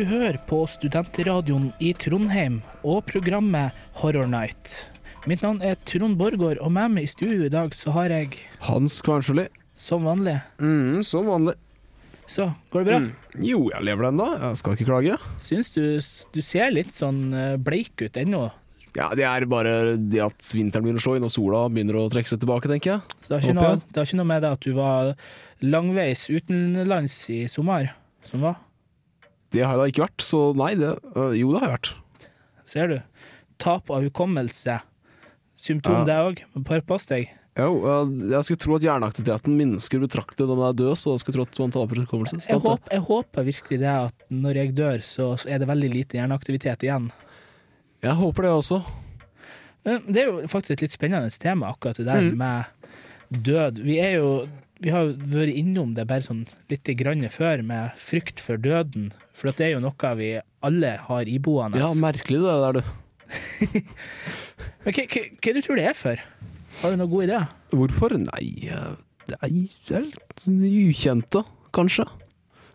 Du hører på Studentradioen i Trondheim og programmet Horror Night. Mitt navn er Trond Borgård, og med meg i studio i dag så har jeg, Hans Kvarnsjøli. som vanlig Mm, som vanlig. Så, går det bra? Mm. Jo, jeg lever ennå. Jeg skal ikke klage. Syns du du ser litt sånn eh, bleik ut ennå? Ja, Det er bare det at vinteren begynner å slå inn og sola begynner å trekke seg tilbake, tenker jeg. Så det har, ikke noe, det har ikke noe med det at du var langveis utenlands i sommer, som var? Det har jeg da ikke vært, så nei, det øh, Jo, det har jeg vært. Ser du? Tap av hukommelse. Symptom Ja. det òg. Bare pass deg. Jo, jeg skulle tro at hjerneaktiviteten minsker betraktelig når man er død, så jeg skulle tro at man taper hukommelse. Jeg, håper, jeg håper virkelig det at når jeg dør, så er det veldig lite hjerneaktivitet igjen. Jeg håper det også. Men det er jo faktisk et litt spennende tema, akkurat det der Mm. med død. Vi er jo vi har vært innom det bare sånn litt grann før, med frykt for døden. For det er jo noe vi alle har iboende. Ja, merkelig det der, du. Men hva, hva, hva du tror det er for? Har du noen god idé? Hvorfor? Nei, det er, det er ukjente, kanskje.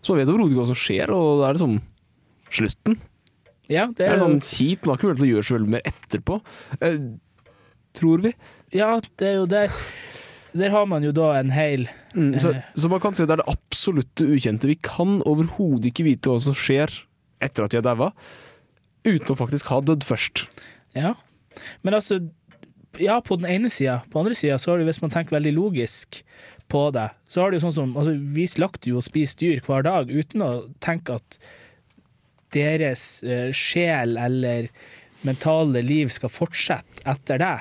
Så man vet overhodet hva som skjer, og det er liksom slutten. Ja, det Det er, er jo- sånn kjipt, man har ikke mulighet til å gjøre så veldig mer etterpå. Eh, tror vi. ja, det er jo der Der har man jo da en hel Så, Eh. så man kan si at det er det absolutte ukjente. Vi kan overhodet ikke vite hva som skjer etter at de er daua, uten å faktisk ha dødd først. Ja. Men altså Ja, på den ene sida. På den andre sida så har du, hvis man tenker veldig logisk på det, så har du jo sånn som altså, Vi slakter jo og spiser dyr hver dag uten å tenke at deres eh, sjel eller mentale liv skal fortsette etter det.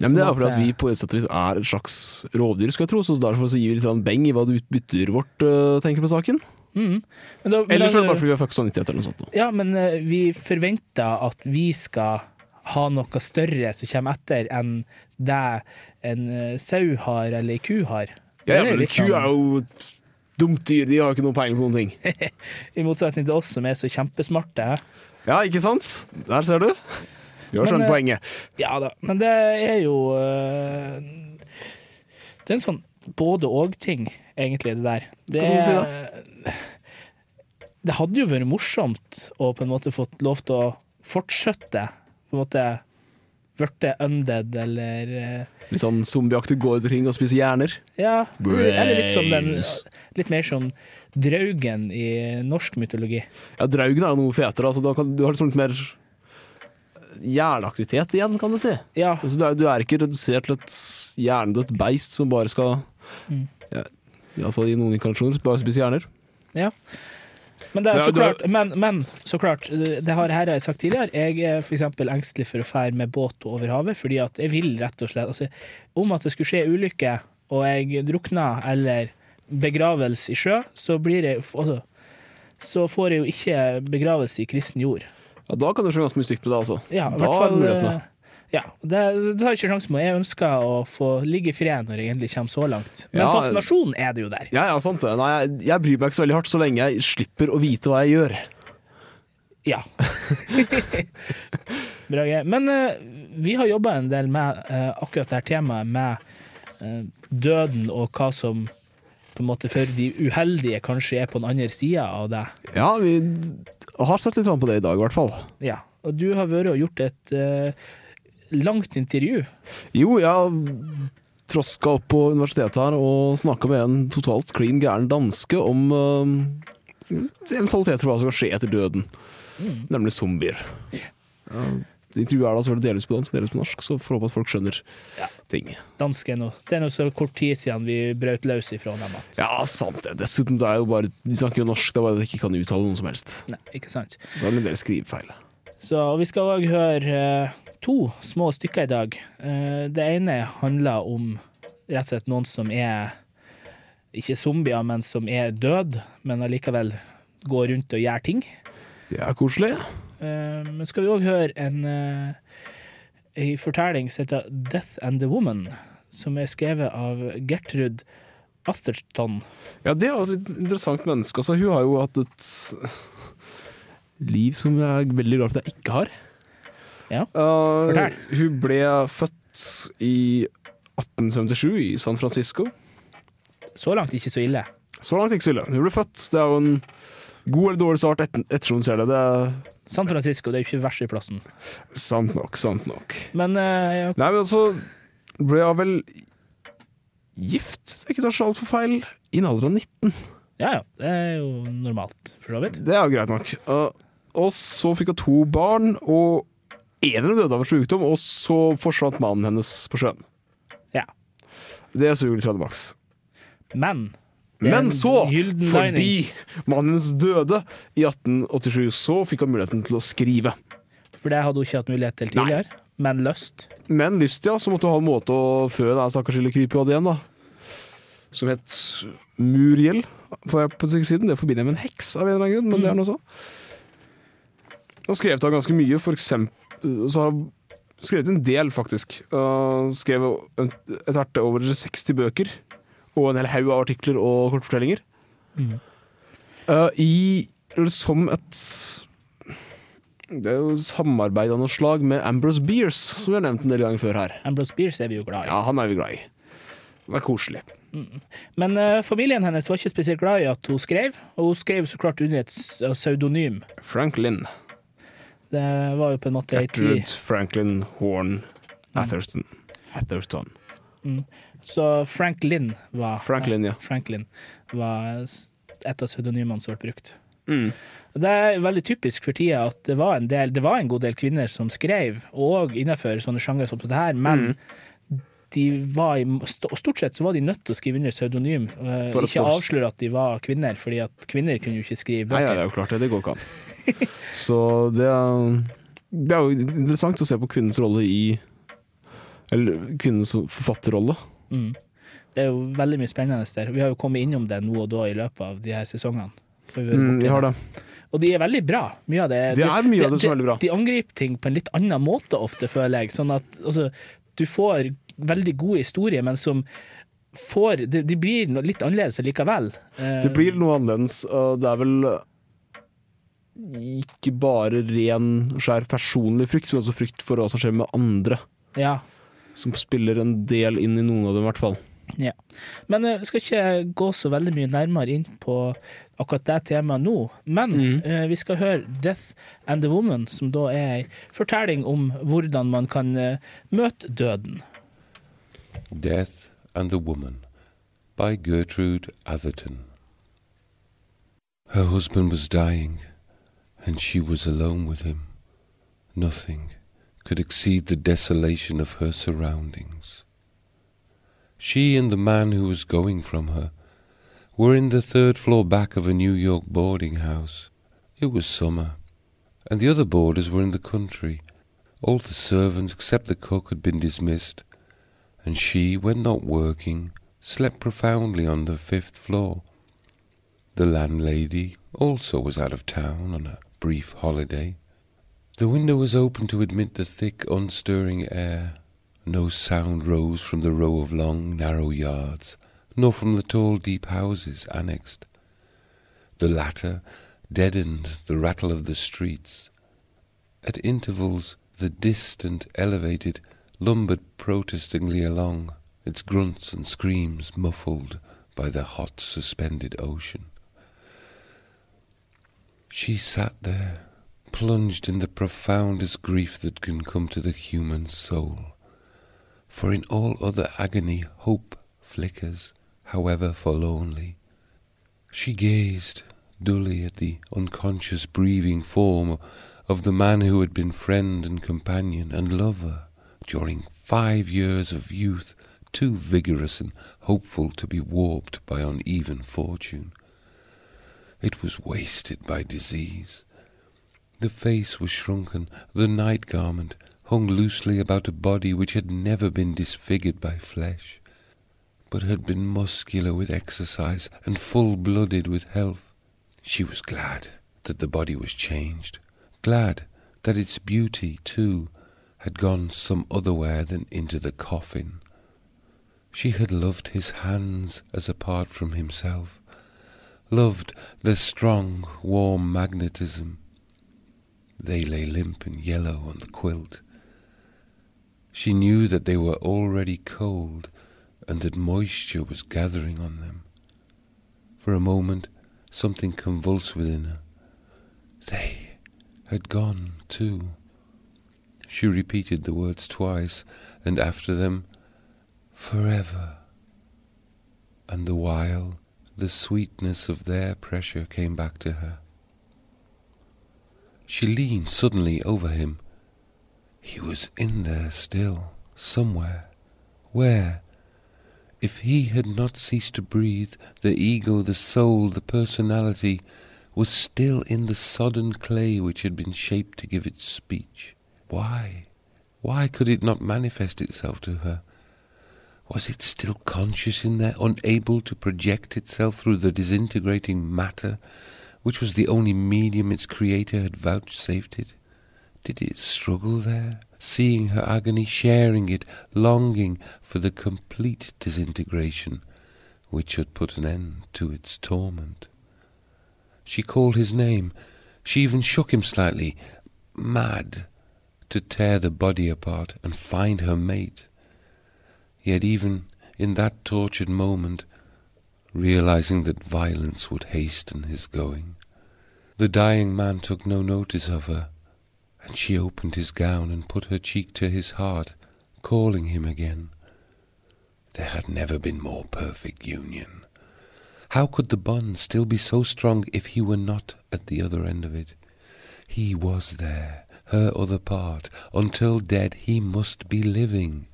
Ja, men det er fordi at vi på et sett og vis er et slags rovdyr, skal jeg tro, så derfor så gir vi litt beng i hva det byttedyret vårt eh, tenker på saken. Mm. Da, men Ellers da- er det bare fordi vi har fucka nyttighet eller noe sånt. nå. Ja, men eh, vi forventer at vi skal ha noe større som kommer etter enn det en eh, sau har eller ei ku har. Ja, ja, men ku er jo dumt dyr, de har jo ikke noe peiling på noen ting. I motsetning til oss som er så kjempesmarte. Ja, ikke sant? Der ser du. Du har skjønt eh, poenget. Ja da, men det er jo øh, Det er en sånn både-og-ting, egentlig, det der. Det, er, det hadde jo vært morsomt å på en måte fått lov til å fortsette. På en måte blitt undead, eller øh, Litt sånn zombieaktig gå omkring og spise hjerner. Ja, eller litt som den. Litt mer som draugen i norsk mytologi. Ja, Draugen er jo noe fetere. Altså, du har liksom litt mer hjerneaktivitet igjen, kan du si. Ja, Altså, du, er, du er ikke redusert til et hjernedødt beist som bare skal Mm. ja, Iallfall i noen inkarnasjoner bare spise hjerner. Ja. Men, er så klart, men, men så klart, det har her har jeg sagt tidligere, jeg er eksempel engstelig for å fære med båt over havet, fordi at jeg vil rett og slett altså, Om at det skulle skje ulykke, og jeg drukner eller begravelse i sjø, så blir jeg altså, Så får jeg jo ikke begravelse i kristen jord. Ja, Da kan det skje ganske mye stygt med det, altså. Ja, Da er mulighetene. eh, ja, det, det tar ikke sjansen på. Jeg ønsker å få ligge i fred når jeg endelig kommer så langt. Men Ja, fascinasjonen er det jo der. Ja, ja, sant det. Nei, jeg, jeg bryr meg ikke så veldig hardt så lenge jeg slipper å vite hva jeg gjør. Ja. Bra greier. Men eh, vi har jobba en del med eh, akkurat dette temaet med eh, døden og hva som på en måte for de uheldige kanskje er på den andre sida av det. Ja, vi har sett litt på det i dag, i hvert fall. Ja. Og du har vært og gjort et eh, langt intervju. Jo, jeg har troska opp på universitetet her og snakka med en totalt klin gæren danske om uh, eventualiteter for hva som kan skje etter døden. Nemlig zombier. Ja, intervjuet er da selvfølgelig delvis på dansk, delvis på norsk, så får håpe at folk skjønner Ja. ting. Dansken og Det er nå så kort tid siden vi brøt løs ifra dem at Ja, sant det. Dessuten så er jo bare De snakker jo norsk, det er bare at de ikke kan uttale noe som helst. Nei, ikke sant. Så er det en del skrivefeil. Så vi skal òg høre eh, to små stykker i dag. Eh, det ene handler om rett og slett noen som er ikke zombier, men som er død, men allikevel går rundt og gjør ting. Det er koselig. Eh, men skal vi òg høre en, eh, en fortelling som heter 'Death and the Woman', som er skrevet av Gertrud Atherton. Ja, det er jo et litt interessant menneske. Altså, hun har jo hatt et liv som er veldig for at jeg ikke har. Ja, Uh, fortell. hun ble født i 1857 i San Francisco. Så langt ikke så ille. Så langt ikke så ille. Hun ble født, det er jo en God eller dårlig start etter, ettersom du ser det. Det er San Francisco det er jo ikke verst i plassen. sant nok, sant nok. Men ja, Nei, men altså ble jeg vel gift, hvis jeg ikke tar så altfor feil, i en alder av 19. ja, ja, det er jo normalt, for så vidt. Det er jo greit nok. Uh, og så fikk hun to barn, og en av dem døde av en sykdom, og så forsvant mannen hennes på sjøen. Ja. Det suger litt fra det maks. Men er Men en så, fordi lining. mannen hennes døde i 1887, så fikk hun muligheten til å skrive. For det hadde hun ikke hatt mulighet til tidligere. Men lyst. Men lyst, ja, så måtte hun ha en måte å fø den stakkars lille krypet hadde igjen, da. Som het Muriel, får jeg på siden. Det forbinder jeg med en heks av en eller annen grunn, men det er noe så. Og skrevet av ganske mye, for eksempel Så har hun skrevet en del, faktisk. Uh, skrev etter hvert over 60 bøker. Og en hel haug av artikler og kortfortellinger. Mhm. Uh, I som et Det er jo samarbeid av noe slag med Ambrose Beers, som vi har nevnt en del ganger før her. Ambrose Beers er vi jo glad i. Ja, han er vi glad i. Det er koselig. Men eh, familien hennes var ikke spesielt glad i at hun skrev, og hun skrev så klart under et s- pseudonym. Frank Lynn. Det var jo på en måte Gertrude Franklin Horn Atherton. Atherton. Så Frank Lynn var Franklin, ja. Franklin var s- et av pseudonymene som ble brukt. Mm. Det er veldig typisk for tida at det var en, del, det var en god del kvinner som skrev, og innenfor sånne sjangere som det her, men Mm. de var i, st- stort sett så var de nødt til å skrive under pseudonym. eh, ikke avsløre at de var kvinner, fordi at kvinner kunne jo ikke skrive Nei, ja, bøker. det er jo klart det. Det går ikke an. Så det er, det er jo interessant å se på kvinnens rolle i Eller kvinnens forfatterrolle. Mm. Det er jo veldig mye spennende der. Vi har jo kommet innom det nå og da i løpet av de her sesongene. Vi Mm, vi har det. Og de er veldig bra. Mye av det. Det er mye av det som er veldig bra. De angriper ting på en litt annen måte ofte, føler jeg. Sånn at altså, du får veldig gode historier, men som får De, de blir litt annerledes likevel. Det blir noe annerledes. og Det er vel ikke bare ren, skjær personlig frykt, men også frykt for hva som skjer med andre. Ja. Som spiller en del inn i noen av dem, i hvert fall. ja. Men eh, vi skal ikke gå så veldig mye nærmere inn på akkurat det temaet nå. Men Mhm. eh, vi skal høre 'Death and the Woman', som da er ei fortelling om hvordan man kan eh, møte døden. Death and the Woman by Gertrude Atherton. Her husband was dying, and she was alone with him. Nothing could exceed the desolation of her surroundings. She and the man who was going from her were in the third floor back of a New York boarding house. It was summer, and the other boarders were in the country. All the servants except the cook had been dismissed, and she, when not working, slept profoundly on the fifth floor. The landlady also was out of town on a brief holiday. The window was open to admit the thick, unstirring air. No sound rose from the row of long, narrow yards, nor from the tall, deep houses annexed. The latter deadened the rattle of the streets. At intervals, the distant, elevated, lumbered protestingly along, its grunts and screams muffled by the hot, suspended ocean. She sat there, plunged in the profoundest grief that can come to the human soul. For in all other agony, hope flickers, however forlornly. She gazed dully at the unconscious breathing form of the man who had been friend and companion and lover during five years of youth, too vigorous and hopeful to be warped by uneven fortune. It was wasted by disease. The face was shrunken, the night garment hung loosely about a body which had never been disfigured by flesh, but had been muscular with exercise and full blooded with health. She was glad that the body was changed, glad that its beauty, too, had gone some otherwhere than into the coffin. She had loved his hands as apart from himself, loved their strong, warm magnetism. They lay limp and yellow on the quilt. She knew that they were already cold and that moisture was gathering on them. For a moment, something convulsed within her. They had gone too. She repeated the words twice, and after them, forever. And the while, the sweetness of their pressure came back to her. She leaned suddenly over him. He was in there still, somewhere. Where? If he had not ceased to breathe, the ego, the soul, the personality was still in the sodden clay which had been shaped to give it speech. Why? Why could it not manifest itself to her? Was it still conscious in there, unable to project itself through the disintegrating matter, which was the only medium its creator had vouchsafed it? Did it struggle there, seeing her agony, sharing it, longing for the complete disintegration which should put an end to its torment? She called his name. She even shook him slightly, mad, to tear the body apart and find her mate. Yet even in that tortured moment, realizing that violence would hasten his going, the dying man took no notice of her, and she opened his gown and put her cheek to his heart, calling him again. There had never been more perfect union. How could the bond still be so strong if he were not at the other end of it? He was there, her other part. Until dead, he must be living.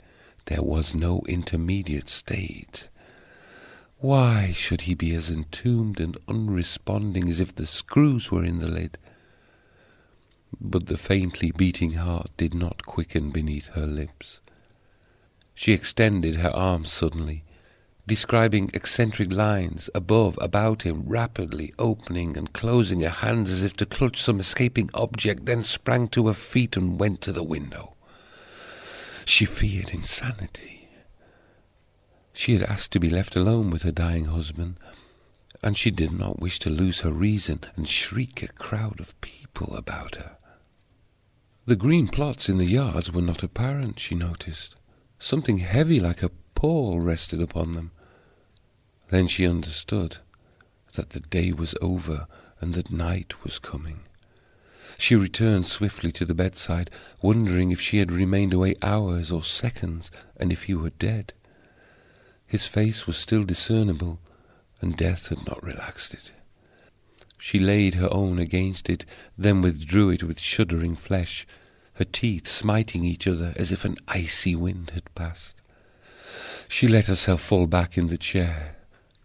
There was no intermediate state. Why should he be as entombed and unresponding as if the screws were in the lid? But the faintly beating heart did not quicken beneath her lips. She extended her arms suddenly, describing eccentric lines above, about him, rapidly opening and closing her hands as if to clutch some escaping object, then sprang to her feet and went to the window. She feared insanity. She had asked to be left alone with her dying husband, and she did not wish to lose her reason and shriek a crowd of people about her. The green plots in the yards were not apparent, she noticed. Something heavy like a pall rested upon them. Then she understood that the day was over and that night was coming. She returned swiftly to the bedside, wondering if she had remained away hours or seconds, and if he were dead. His face was still discernible, and death had not relaxed it. She laid her own against it, then withdrew it with shuddering flesh, her teeth smiting each other as if an icy wind had passed. She let herself fall back in the chair,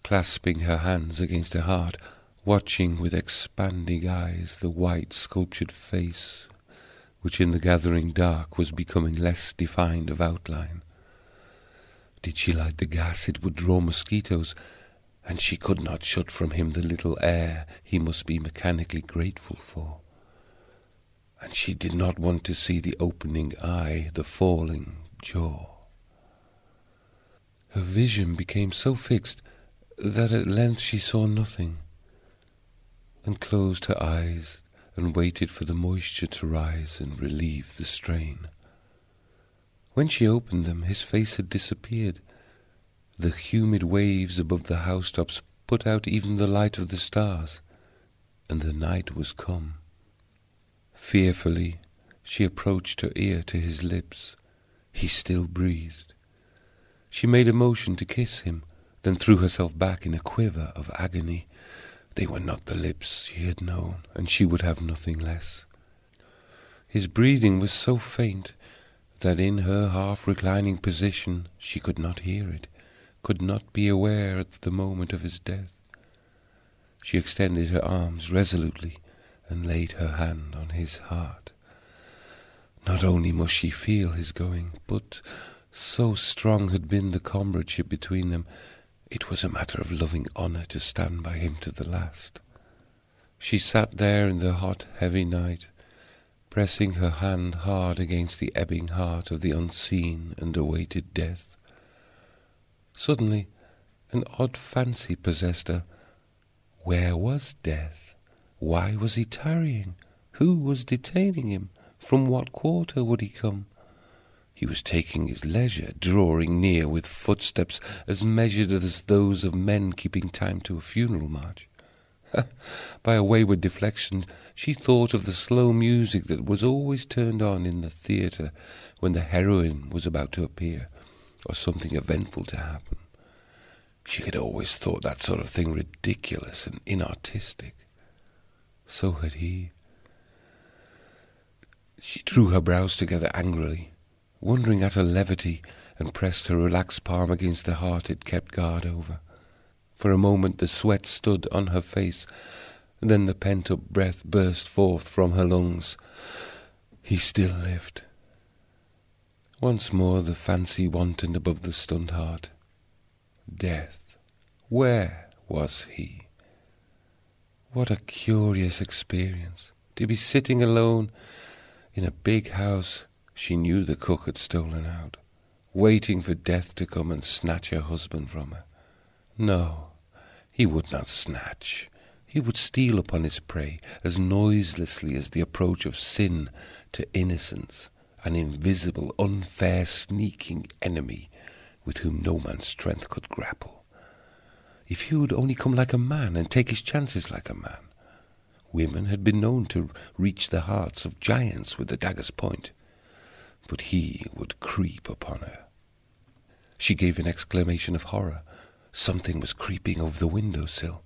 clasping her hands against her heart, watching with expanding eyes the white sculptured face, which in the gathering dark was becoming less defined of outline. Did she light the gas, it would draw mosquitoes, and she could not shut from him the little air he must be mechanically grateful for. And she did not want to see the opening eye, the falling jaw. Her vision became so fixed that at length she saw nothing and closed her eyes and waited for the moisture to rise and relieve the strain. When she opened them, his face had disappeared. The humid waves above the housetops put out even the light of the stars, and the night was come. Fearfully, she approached her ear to his lips. He still breathed. She made a motion to kiss him, then threw herself back in a quiver of agony. They were not the lips she had known, and she would have nothing less. His breathing was so faint that in her half reclining position she could not hear it, could not be aware at the moment of his death. She extended her arms resolutely and laid her hand on his heart. Not only must she feel his going, but so strong had been the comradeship between them it was a matter of loving honour to stand by him to the last. She sat there in the hot, heavy night, pressing her hand hard against the ebbing heart of the unseen and awaited death. Suddenly, an odd fancy possessed her. Where was death? Why was he tarrying? Who was detaining him? From what quarter would he come? He was taking his leisure, drawing near with footsteps as measured as those of men keeping time to a funeral march. By a wayward deflection, she thought of the slow music that was always turned on in the theatre when the heroine was about to appear, or something eventful to happen. She had always thought that sort of thing ridiculous and inartistic. So had he. She drew her brows together angrily, wondering at her levity, and pressed her relaxed palm against the heart it kept guard over. For a moment the sweat stood on her face, then the pent up breath burst forth from her lungs. He still lived. Once more the fancy wantoned above the stunned heart. Death. Where was he? What a curious experience to be sitting alone in a big house she knew the cook had stolen out, waiting for death to come and snatch her husband from her. No, he would not snatch. He would steal upon his prey as noiselessly as the approach of sin to innocence, an invisible, unfair, sneaking enemy with whom no man's strength could grapple. If he would only come like a man and take his chances like a man. Women had been known to reach the hearts of giants with the dagger's point, but he would creep upon her. She gave an exclamation of horror. Something was creeping over the window sill.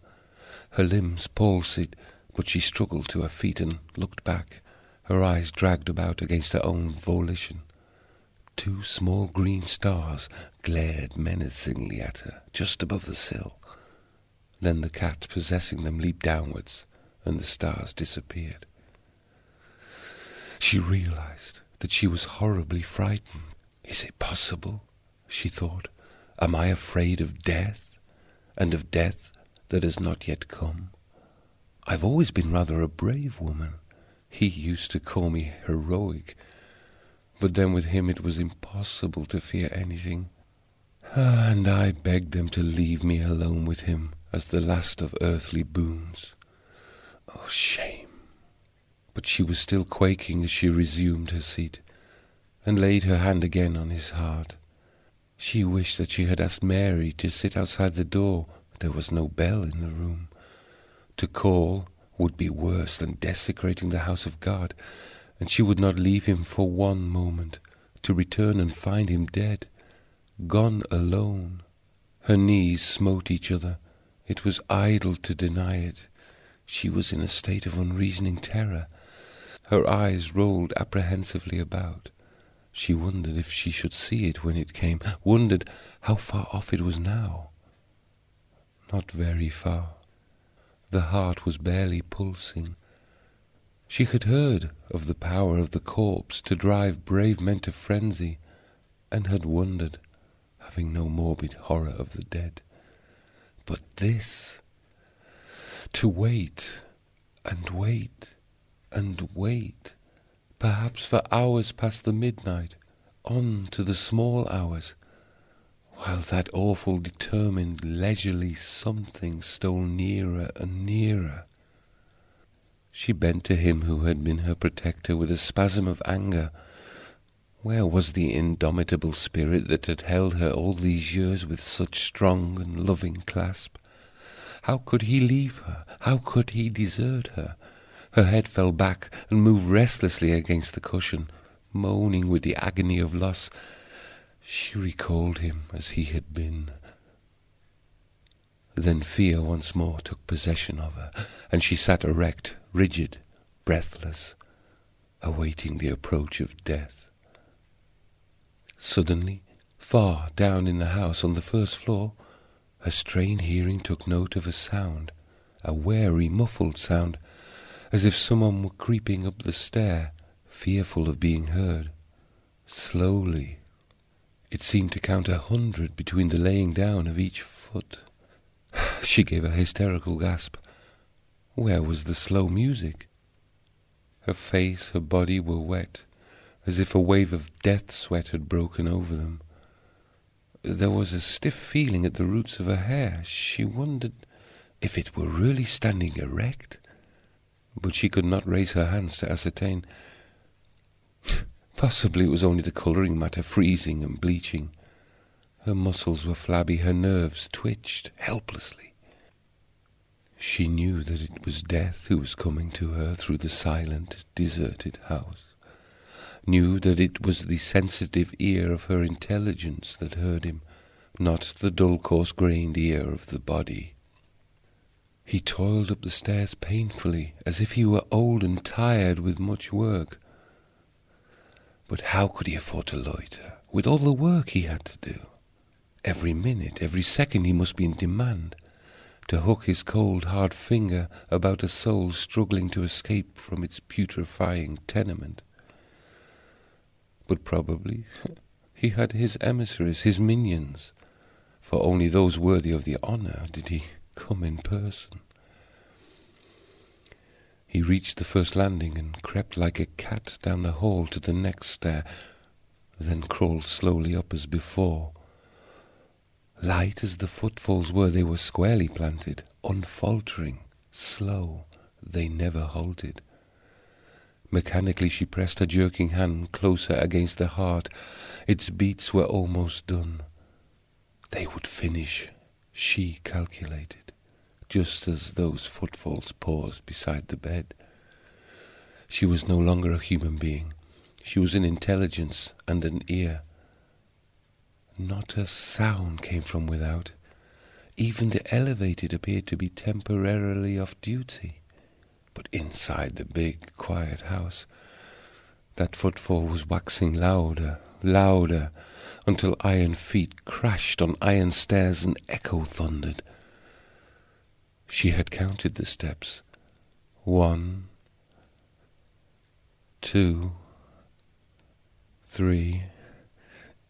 Her limbs palsied, but she struggled to her feet and looked back, her eyes dragged about against her own volition. Two small green stars glared menacingly at her, just above the sill. Then the cat possessing them leaped downwards, and the stars disappeared. She realized that she was horribly frightened. Is it possible? she thought. Am I afraid of death, and of death that has not yet come? I've always been rather a brave woman. He used to call me heroic, but then with him it was impossible to fear anything. Ah, and I begged them to leave me alone with him as the last of earthly boons. Oh, shame! But she was still quaking as she resumed her seat, and laid her hand again on his heart. She wished that she had asked Mary to sit outside the door. There was no bell in the room. To call would be worse than desecrating the house of God, and she would not leave him for one moment, to return and find him dead, gone alone. Her knees smote each other. It was idle to deny it. She was in a state of unreasoning terror. Her eyes rolled apprehensively about. She wondered if she should see it when it came, wondered how far off it was now. Not very far. The heart was barely pulsing. She had heard of the power of the corpse to drive brave men to frenzy, and had wondered, having no morbid horror of the dead. But this to wait and wait and wait, perhaps for hours past the midnight, on to the small hours, while that awful, determined, leisurely something stole nearer and nearer. She bent to him who had been her protector with a spasm of anger. Where was the indomitable spirit that had held her all these years with such strong and loving clasp? How could he leave her? How could he desert her? Her head fell back and moved restlessly against the cushion, moaning with the agony of loss. She recalled him as he had been. Then fear once more took possession of her, and she sat erect, rigid, breathless, awaiting the approach of death. Suddenly, far down in the house on the first floor, her strained hearing took note of a sound, a wary, muffled sound, as if someone were creeping up the stair, fearful of being heard. Slowly. It seemed to count a hundred between the laying down of each foot. She gave a hysterical gasp. Where was the slow music? Her face, her body were wet, as if a wave of death sweat had broken over them. There was a stiff feeling at the roots of her hair. She wondered if it were really standing erect, but she could not raise her hands to ascertain. Possibly it was only the colouring matter freezing and bleaching. Her muscles were flabby, her nerves twitched helplessly. She knew that it was death who was coming to her through the silent, deserted house. Knew that it was the sensitive ear of her intelligence that heard him, not the dull, coarse grained ear of the body. He toiled up the stairs painfully, as if he were old and tired with much work. But how could he afford to loiter, with all the work he had to do? Every minute, every second he must be in demand, to hook his cold, hard finger about a soul struggling to escape from its putrefying tenement. But probably he had his emissaries, his minions, for only those worthy of the honour did he come in person. He reached the first landing and crept like a cat down the hall to the next stair, then crawled slowly up as before. Light as the footfalls were, they were squarely planted, unfaltering, slow, they never halted. Mechanically she pressed her jerking hand closer against the heart. Its beats were almost done. They would finish, she calculated, just as those footfalls paused beside the bed. She was no longer a human being. She was an intelligence and an ear. Not a sound came from without. Even the elevated appeared to be temporarily off duty. But inside the big, quiet house, that footfall was waxing louder, louder, until iron feet crashed on iron stairs and echo thundered. She had counted the steps. One, two, three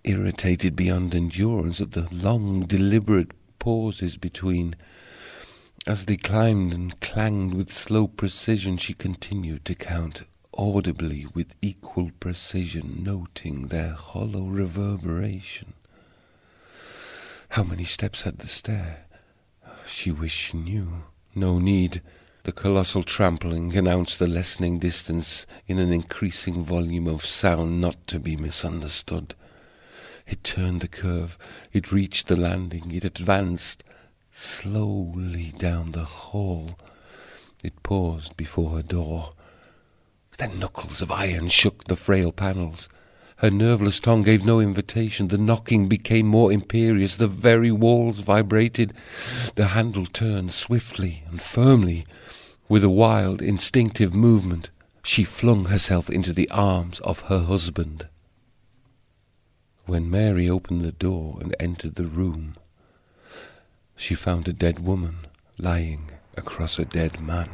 irritated beyond endurance at the long, deliberate pauses between. As they climbed and clanged with slow precision, she continued to count audibly with equal precision, noting their hollow reverberation. How many steps had the stair? She wished she knew. No need. The colossal trampling announced the lessening distance in an increasing volume of sound not to be misunderstood. It turned the curve. It reached the landing. It advanced slowly down the hall. It paused before her door. Then knuckles of iron shook the frail panels. Her nerveless tongue gave no invitation. The knocking became more imperious. The very walls vibrated. The handle turned swiftly and firmly. With a wild, instinctive movement, she flung herself into the arms of her husband. When Mary opened the door and entered the room, she found a dead woman lying across a dead man.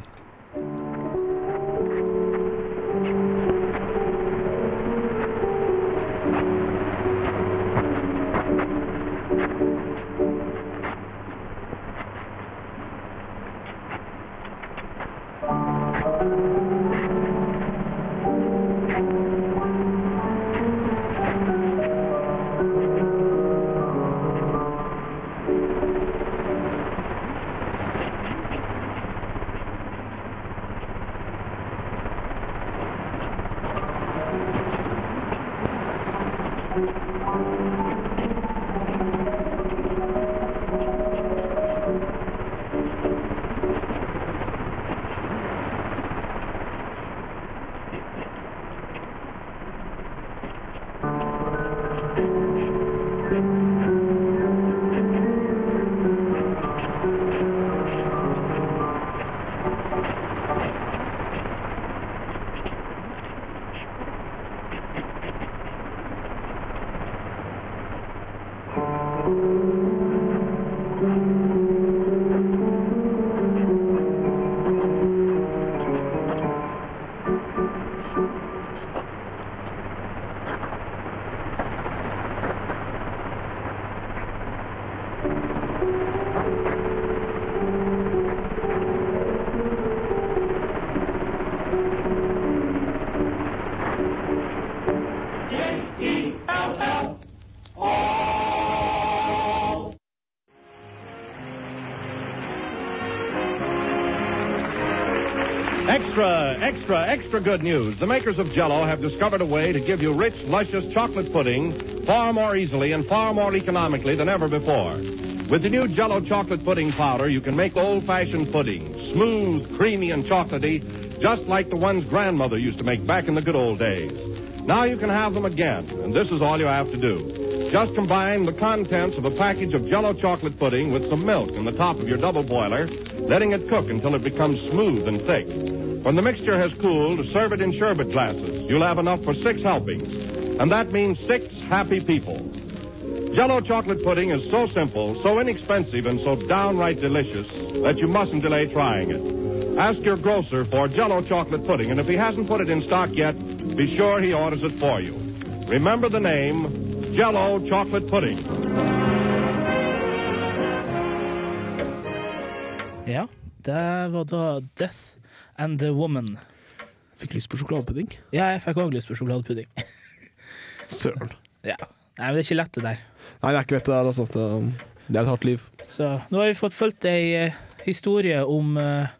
Extra, extra, good news. The makers of Jello have discovered a way to give you rich, luscious chocolate pudding far more easily and far more economically than ever before. With the new Jello chocolate pudding powder, you can make old-fashioned pudding, smooth, creamy, and chocolatey, just like the ones grandmother used to make back in the good old days. Now you can have them again, and this is all you have to do. Just combine the contents of a package of Jello chocolate pudding with some milk in the top of your double boiler, letting it cook until it becomes smooth and thick. When the mixture has cooled, serve it in sherbet glasses. You'll have enough for six helpings, and that means six happy people. Jello chocolate pudding is so simple, so inexpensive, and so downright delicious that you mustn't delay trying it. Ask your grocer for Jello chocolate pudding, and if he hasn't put it in stock yet, be sure he orders it for you. Remember the name Jello chocolate pudding. Ja, det var Death and the Woman. Fikk lyst på sjokoladepudding. Ja, jeg fikk òg lyst på sjokoladepudding. Søren. Ja. Nei, men det er ikke lett, det der. Nei, det er ikke lett det der, altså. Det, det er et hardt liv. Så nå har vi fått fulgt ei eh, historie om eh,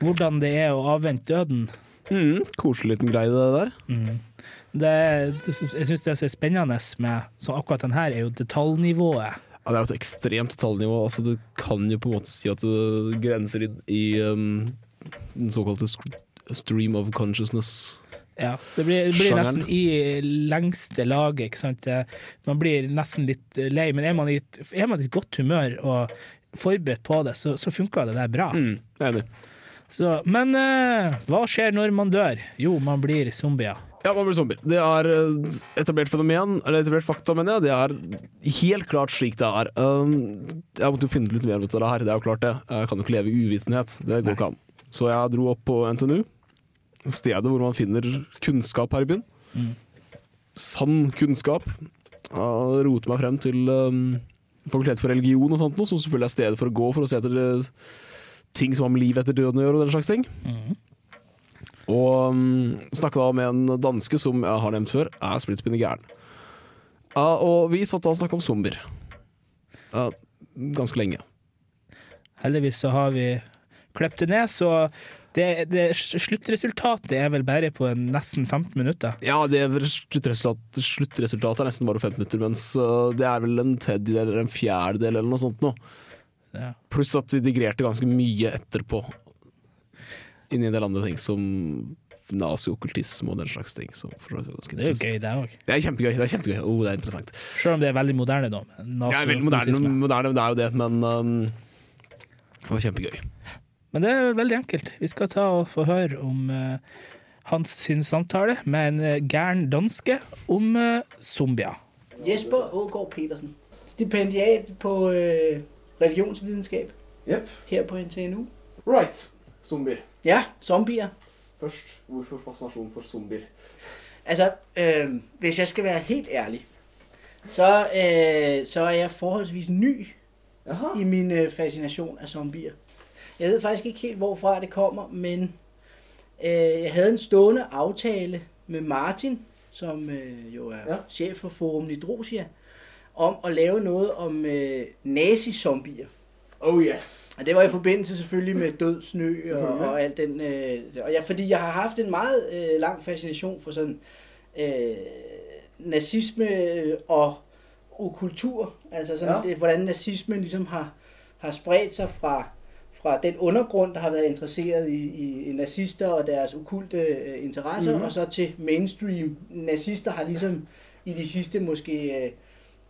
hvordan det er å avvente døden. Mm, koselig liten greie, det der. Det, jeg syns det er spennende med så akkurat den her, er jo detaljnivået. Ja, det er jo et ekstremt detaljnivå. Altså, du kan jo på en måte si at det grenser i, i um, den såkalte stream of consciousness. Ja, det blir, det blir nesten i lengste laget, ikke sant. Det- Man blir nesten litt lei, men er man i et, er man i et godt humør og forberedt på det, så, så funker det der bra. Mm, enig. Så, men eh, hva skjer når man dør? Jo, man blir zombier. Ja, man blir zombier. Det er eh, etablert fenomen, eller etablert fakta, mener jeg. Det er helt klart slik det er. Um, jeg måtte jo finne ut litt mer om dette her, det er jo klart det. Jeg kan jo ikke leve i uvitenhet. Det går ikke an. Så jeg dro opp på NTNU, stedet hvor man finner kunnskap her i byen. Sann kunnskap. Jeg roter meg frem til um, Fakultet for religion og sånt, noe, som selvfølgelig er stedet for å gå for å se etter eh, ting som har med livet etter døden å gjøre, og den slags ting. Og um, snakka da med en danske som jeg har nevnt før, er splittspinne gæren. Ja, og vi satt da og snakka om zombier. Ja, ganske lenge. Heldigvis så har vi klippet det ned, så det, det sluttresultatet er vel bare på en nesten 15 minutter. Ja, det er sluttresultat, sluttresultatet er nesten bare 15 minutter, mens det er vel en tredjedel eller en fjerdedel eller noe sånt nå. Ja. Pluss at vi digrerte ganske mye etterpå. Inn i en del andre ting, som naziokkultisme og den slags ting. Det er jo gøy, det òg. Det er kjempegøy. Det er kjempegøy. Oh, det er interessant. Selv om det er veldig moderne, da. Er veldig moderne, moderne, det er jo det, men um, det var kjempegøy. Men det er veldig enkelt. Vi skal ta og få høre om eh, hans sin samtale med en eh, gæren danske om eh, zombier. Jesper Ågaard Petersen. Stipendiat på øh, religionsvidenskab Jepp. her på NTNU. Right. Zombier. Ja, zombier. Først, hvorfor fascinasjon for zombier? Altså, øh, hvis jeg skal være helt ærlig, så, øh, så er jeg forholdsvis ny Jaha. i min øh, fascination af zombier. Jeg ved faktisk ikke helt, hvorfra det kommer, men øh, jeg havde en stående aftale med Martin, som øh, jo er Ja. chef for Forum Nidrosia, om at lave noget om øh, nazi-zombier. Oh yes. Og det var i forbindelse selvfølgelig med død, snø og, og alt den. Øh, og ja, fordi jeg har haft en meget øh, lang fascination for sådan øh, nazisme og, og kultur. Altså sådan, ja. det, hvordan nazismen ligesom har, har spredt sig fra, fra den undergrund, der har været interesseret i, i, nazister og deres okulte øh, interesser, Mhm. mm-hmm. og så til mainstream. Nazister har ligesom i de sidste måske øh,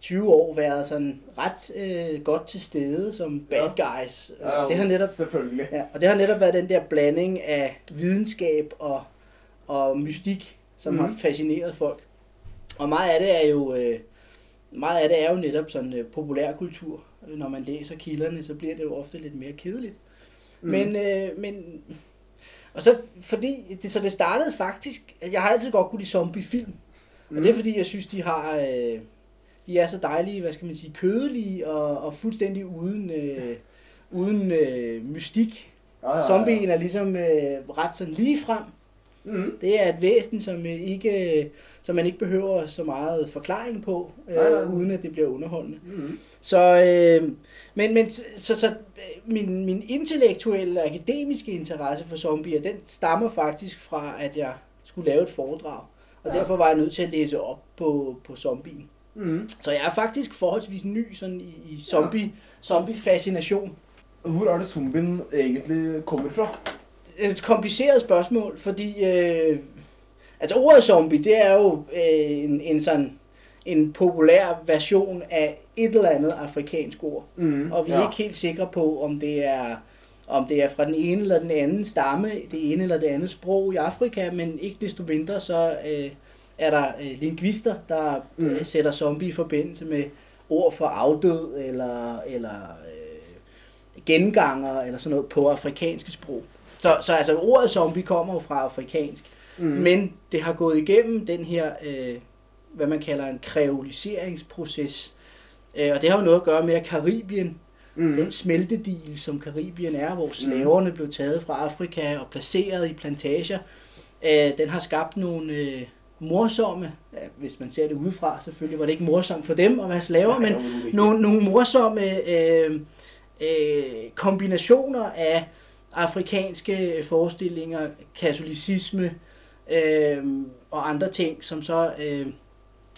20 år været sådan ret øh, godt til stede som bad guys. Og det har netop Selvfølgelig. Ja, og det har netop været den der blanding af videnskab og, og mystik, som mm. har Mhm. fascineret folk. Og meget af det er jo, øh, meget af det er jo netop sådan øh, populærkultur. Når man læser kilderne, så bliver det jo ofte lidt mere kedeligt. Mm. Men, øh, men, og så fordi, det, så det startede faktisk, jeg har altid godt kunne lide zombiefilm. Mm. Og det er fordi, jeg synes, de har, øh, de er så dejlige, hvad skal man sige, kødelige og, og fuldstændig uden, øh, uden øh, mystik. Ja, ja, ja. Zombien er ligesom øh, ret sådan lige frem. Mm. Det er et væsen, som øh, ikke, som man ikke behøver så meget forklaring på, øh, Nej, nej. uden at det bliver underholdende. Mm. Så, øh, men, men så, så, så øh, min, min intellektuelle og akademiske interesse for zombier, den stammer faktisk fra, at jeg skulle lave et foredrag. Og Ja. derfor var jeg nødt til at læse op på, på zombien. Mm. Så jeg er faktisk forholdsvis ny sådan i, i zombie, zombie-fascination. Hvor er det zombien egentlig kommer fra? Et kompliceret spørgsmål, fordi øh, altså ordet zombie, det er jo øh, en, en sådan en populær version af et eller andet afrikansk ord. Mm, Og vi er ikke helt sikre på, om det er om det er fra den ene eller den anden stamme, det ene eller det andet sprog i Afrika, men ikke desto mindre, så øh, er der øh, lingvister, der Mm. øh, sætter zombie i forbindelse med ord for afdød eller, eller øh, genganger eller sådan noget på afrikanske sprog. Så, så altså ordet zombie kommer jo fra afrikansk, Mm. mm. men det har gået igennem den her, øh, hvad man kalder en kreoliseringsproces. Øh, og det har jo noget at gøre med, at Karibien mm. den smeltedil, som Karibien er, hvor slaverne blev taget fra Afrika og placeret i plantager, øh, den har skabt nogle øh, morsomme, ja, hvis man ser det udefra, selvfølgelig var det ikke morsomt for dem at være slaver, men nogle, nogle morsomme øh, øh, kombinationer af afrikanske forestillinger, katolicisme øh, og andre ting, som så, øh,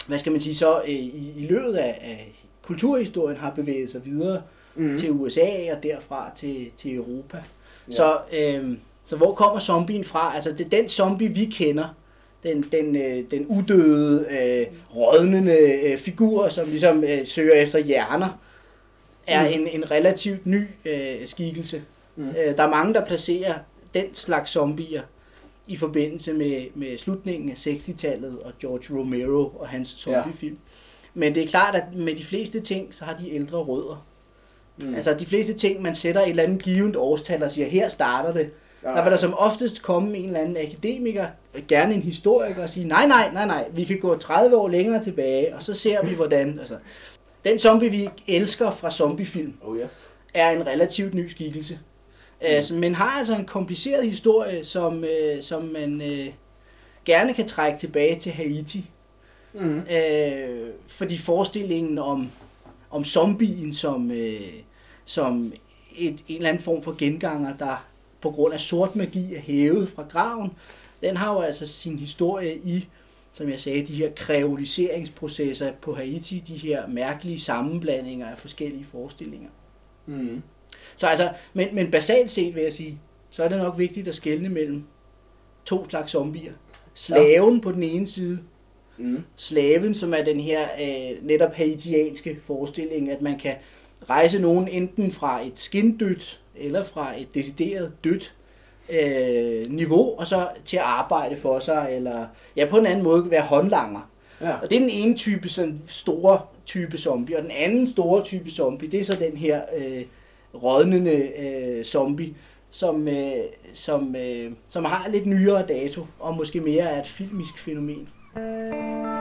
hvad skal man sige, så øh, i, i løbet af, af kulturhistorien har bevæget sig videre mm. til USA og derfra til, til Europa. Ja. Så, øh, så hvor kommer zombien fra? Altså det, den zombie, vi kender, den, den, øh, den udøde, øh, rådnende øh, figur, som ligesom øh, søger efter hjerner, er Mm. en, en relativt ny øh, skikkelse. Mm. Øh, der er mange, der placerer den slags zombier i forbindelse med, med slutningen af 60-tallet og George Romero og hans zombiefilm. Men det er klart, at med de fleste ting, så har de ældre rødder. Mm. Altså de fleste ting, man sætter et eller andet givet årstal og siger, her starter det. Ja. Der vil der som oftest komme en eller anden akademiker, gerne en historiker, og sige, nej, nej, nej, nej, vi kan gå 30 år længere tilbage, og så ser vi, hvordan... Altså, den zombie, vi elsker fra zombiefilm, Oh yes. er en relativt ny skikkelse. Mm. Altså, men har altså en kompliceret historie, som, øh, som man øh, gerne kan trække tilbage til Haiti. Mm. Øh, fordi forestillingen om, om zombien som, øh, som et, en eller anden form for genganger, der på grund af sort magi er hævet fra graven, den har jo altså sin historie i, som jeg sagde, de her kreoliseringsprocesser på Haiti, de her mærkelige sammenblandinger af forskellige forestillinger. Mm. Så altså, men, men basalt set vil jeg sige, så er det nok vigtigt at skelne mellem to slags zombier. Slaven ja. på den ene side, Mm. slaven, som er den her øh, netop haitianske forestilling, at man kan rejse nogen enten fra et skindødt eller fra et decideret dødt øh, niveau, og så til at arbejde for sig, eller ja, på en anden måde være håndlanger. Ja. Og det er den ene type, sådan store type zombie, og den anden store type zombie, det er så den her øh, rådnende øh, zombie, som, øh, som, øh, som har lidt nyere dato, og måske mere er et filmisk fænomen. den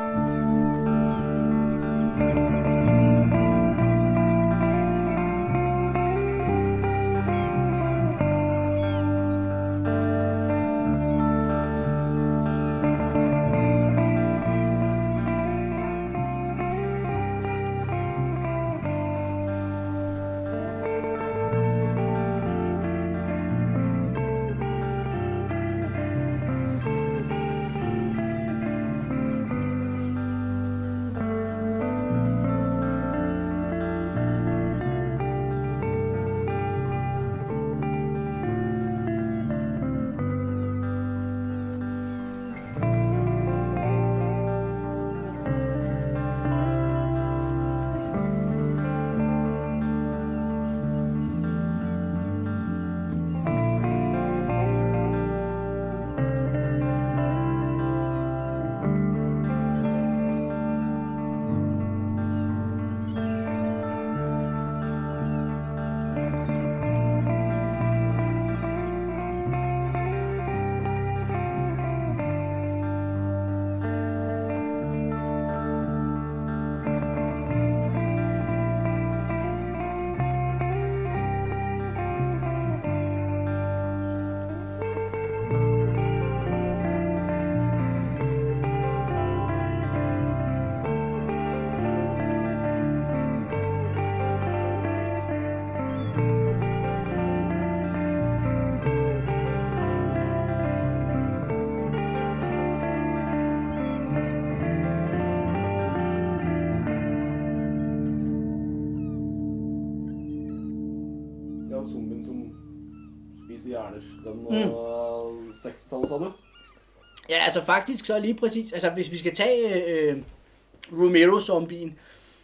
60-tallet, sa du? Ja, altså faktisk så lige præcis, altså hvis vi skal tage øh, Romero-zombien,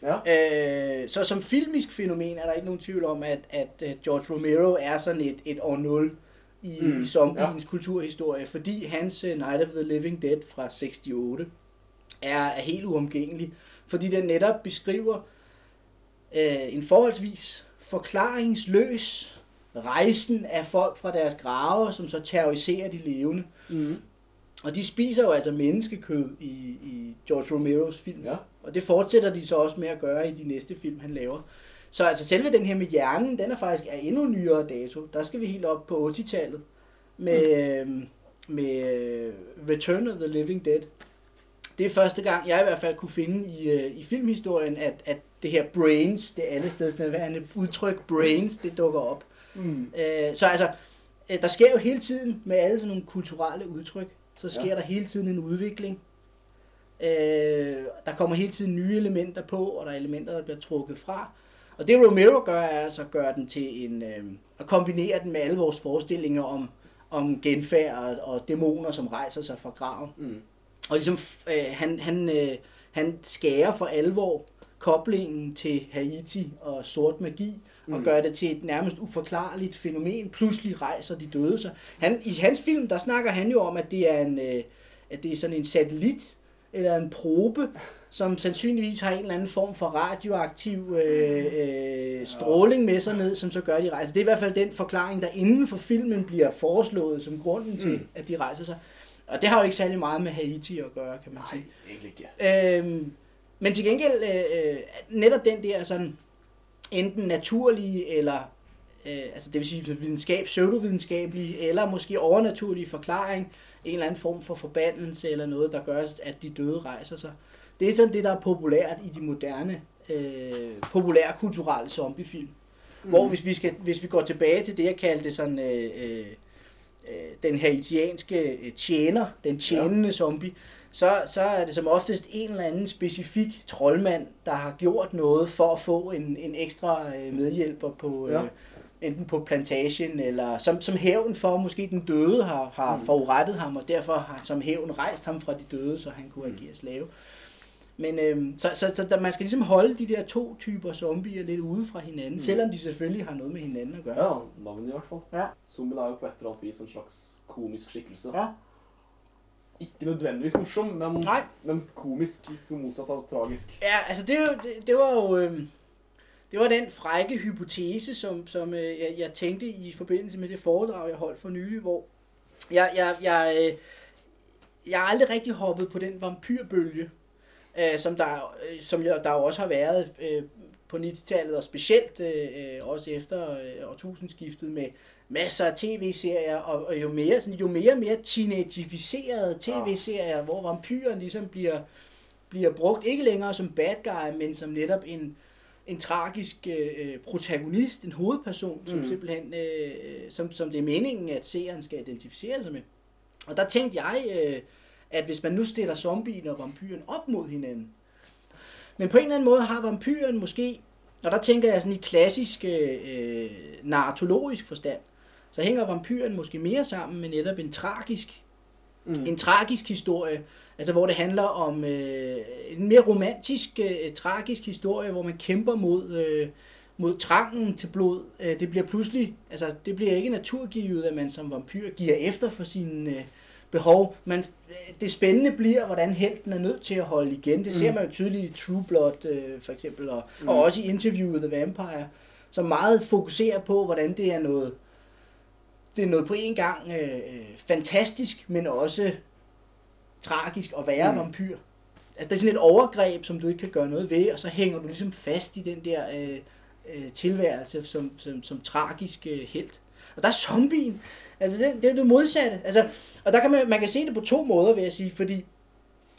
Ja. øh, så som filmisk fænomen er der ikke nogen tvivl om, at, at øh, George Romero er sådan et, et år 0 i, mm. Zombiens ja. kulturhistorie, fordi hans uh, Night of the Living Dead fra 68 er, er helt uomgængelig, fordi den netop beskriver øh, en forholdsvis forklaringsløs rejsen af folk fra deres grave, som så terroriserer de levende. Mm. Og de spiser jo altså menneskekød i, i George Romeros film. Ja. Og det fortsætter de så også med at gøre i de næste film, han laver. Så altså selve den her med hjernen, den er faktisk af endnu nyere dato. Der skal vi helt op på 80-tallet med, mm. med øh, Return of the Living Dead. Det er første gang, jeg i hvert fald kunne finde i, øh, i filmhistorien, at, at det her brains, det alle steds nærværende udtryk brains, det dukker op. Mm. Øh, så altså, øh, der sker jo hele tiden med alle sådan nogle kulturelle udtryk, så sker ja. Ja. der hele tiden en udvikling. Øh, der kommer hele tiden nye elementer på, og der er elementer, der bliver trukket fra. Og det Romero gør, er altså at gøre den til en, øh, at kombinere den med alle vores forestillinger om, om genfærd og, og dæmoner, som rejser sig fra graven. Mm. Og ligesom, øh, han, han, øh, han skærer for alvor koblingen til Haiti og sort magi, og Mm. gør det til et nærmest uforklarligt fænomen. Pludselig rejser de døde sig. Han, I hans film, der snakker han jo om, at det er en, øh, at det er sådan en satellit, eller en probe, som sandsynligvis har en eller anden form for radioaktiv øh, øh, stråling med sig ned, som så gør, at de rejser. Det er i hvert fald den forklaring, der inden for filmen bliver foreslået som grunden til, Mm. at de rejser sig. Og det har jo ikke særlig meget med Haiti at gøre, kan man sige. Nej, ikke. Øhm, men til gengæld, øh, øh, netop den der sådan, enten naturlige eller, øh, altså det vil sige videnskab, pseudovidenskabelige, eller måske overnaturlige forklaring, en eller anden form for forbandelse eller noget, der gør, at de døde rejser sig. Det er sådan det, der er populært i de moderne, øh, populære kulturelle zombiefilm. Mm. Hvor hvis vi, skal, hvis vi går tilbage til det, jeg kaldte sådan, øh, øh, øh, den haitianske øh, tjener, den tjenende ja. zombie, så, så er det som oftest en eller anden specifik troldmand, der har gjort noget for at få en, en ekstra øh, medhjælper på øh, Ja. enten på plantagen, eller som, som hævn for, måske den døde har, har Mm. forurettet ham, og derfor har som hævn rejst ham fra de døde, så han kunne agere slave. Men øhm, så, så, så der, man skal ligesom holde de der to typer zombier lidt ude fra hinanden, mm. selvom de selvfølgelig har noget med hinanden at gøre. Ja, navnet i hvert fall. Ja. Zombien er jo på et eller annet vis en slags komisk skikkelse. Ja. Ikke nødvendigvis morsom, men, Nej. men komisk som motsatt av tragisk. Ja, altså det, det, det var jo øhm, det var den frække hypotese, som, som øh, jeg, jeg tænkte i forbindelse med det foredrag, jeg holdt for nylig, hvor jeg, jeg, jeg, øh, jeg har aldrig rigtig hoppet på den vampyrbølge, øh, som, der, øh, som jeg, der jo også har været øh, på 90-tallet, og specielt øh, øh, også efter øh, årtusindskiftet med masser af tv-serier, og, og jo mere sådan, jo mere mere teenageificerede tv-serier, ja. hvor vampyren ligesom bliver, bliver brugt ikke længere som bad guy, men som netop en, en tragisk øh, protagonist, en hovedperson, som Mm. simpelthen, øh, som, som det er meningen, at seeren skal identificere sig med. Og der tænkte jeg, øh, at hvis man nu stiller zombien og vampyren op mod hinanden, men på en eller anden måde har vampyren måske, og der tænker jeg sådan i klassisk øh, narratologisk forstand, så hænger vampyren måske mere sammen med netop en tragisk, Mm. en tragisk historie, altså hvor det handler om øh, en mere romantisk, øh, tragisk historie, hvor man kæmper mod, øh, mod trangen til blod. Øh, det bliver pludselig, altså det bliver ikke naturgivet, at man som vampyr giver efter for sine øh, behov. Man, øh, det spændende bliver, hvordan helten er nødt til at holde igen. Det ser Mm. man jo tydeligt i True Blood øh, for eksempel, og, Mm. og også i Interview with the Vampire, som meget fokuserer på, hvordan det er noget, det er noget på en gang øh, øh, fantastisk, men også tragisk at være Mm. vampyr. Altså det er sådan et overgreb, som du ikke kan gøre noget ved, og så hænger du ligesom fast i den der øh, øh, tilværelse som, som, som tragisk øh, helt. Og der er zombien. Altså det, det er det modsatte. Altså, og der kan man, man kan se det på to måder, vil jeg sige, fordi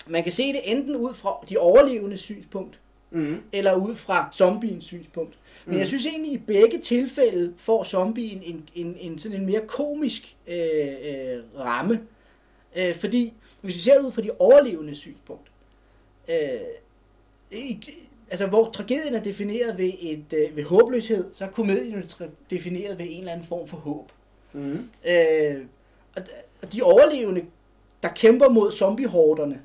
man kan se det enten ud fra de overlevende synspunkt, Mm. eller ud fra zombiens synspunkt. Men Mm. jeg synes egentlig, i begge tilfælde får zombien en, en, en sådan en mere komisk øh, øh, ramme. Øh, fordi, hvis vi ser det ud fra de overlevende synspunkt, øh, ikke, altså, hvor tragedien er defineret ved, et, øh, ved håbløshed, så er komedien defineret ved en eller anden form for håb. Mm. Øh, og, og de overlevende, der kæmper mod zombiehorderne,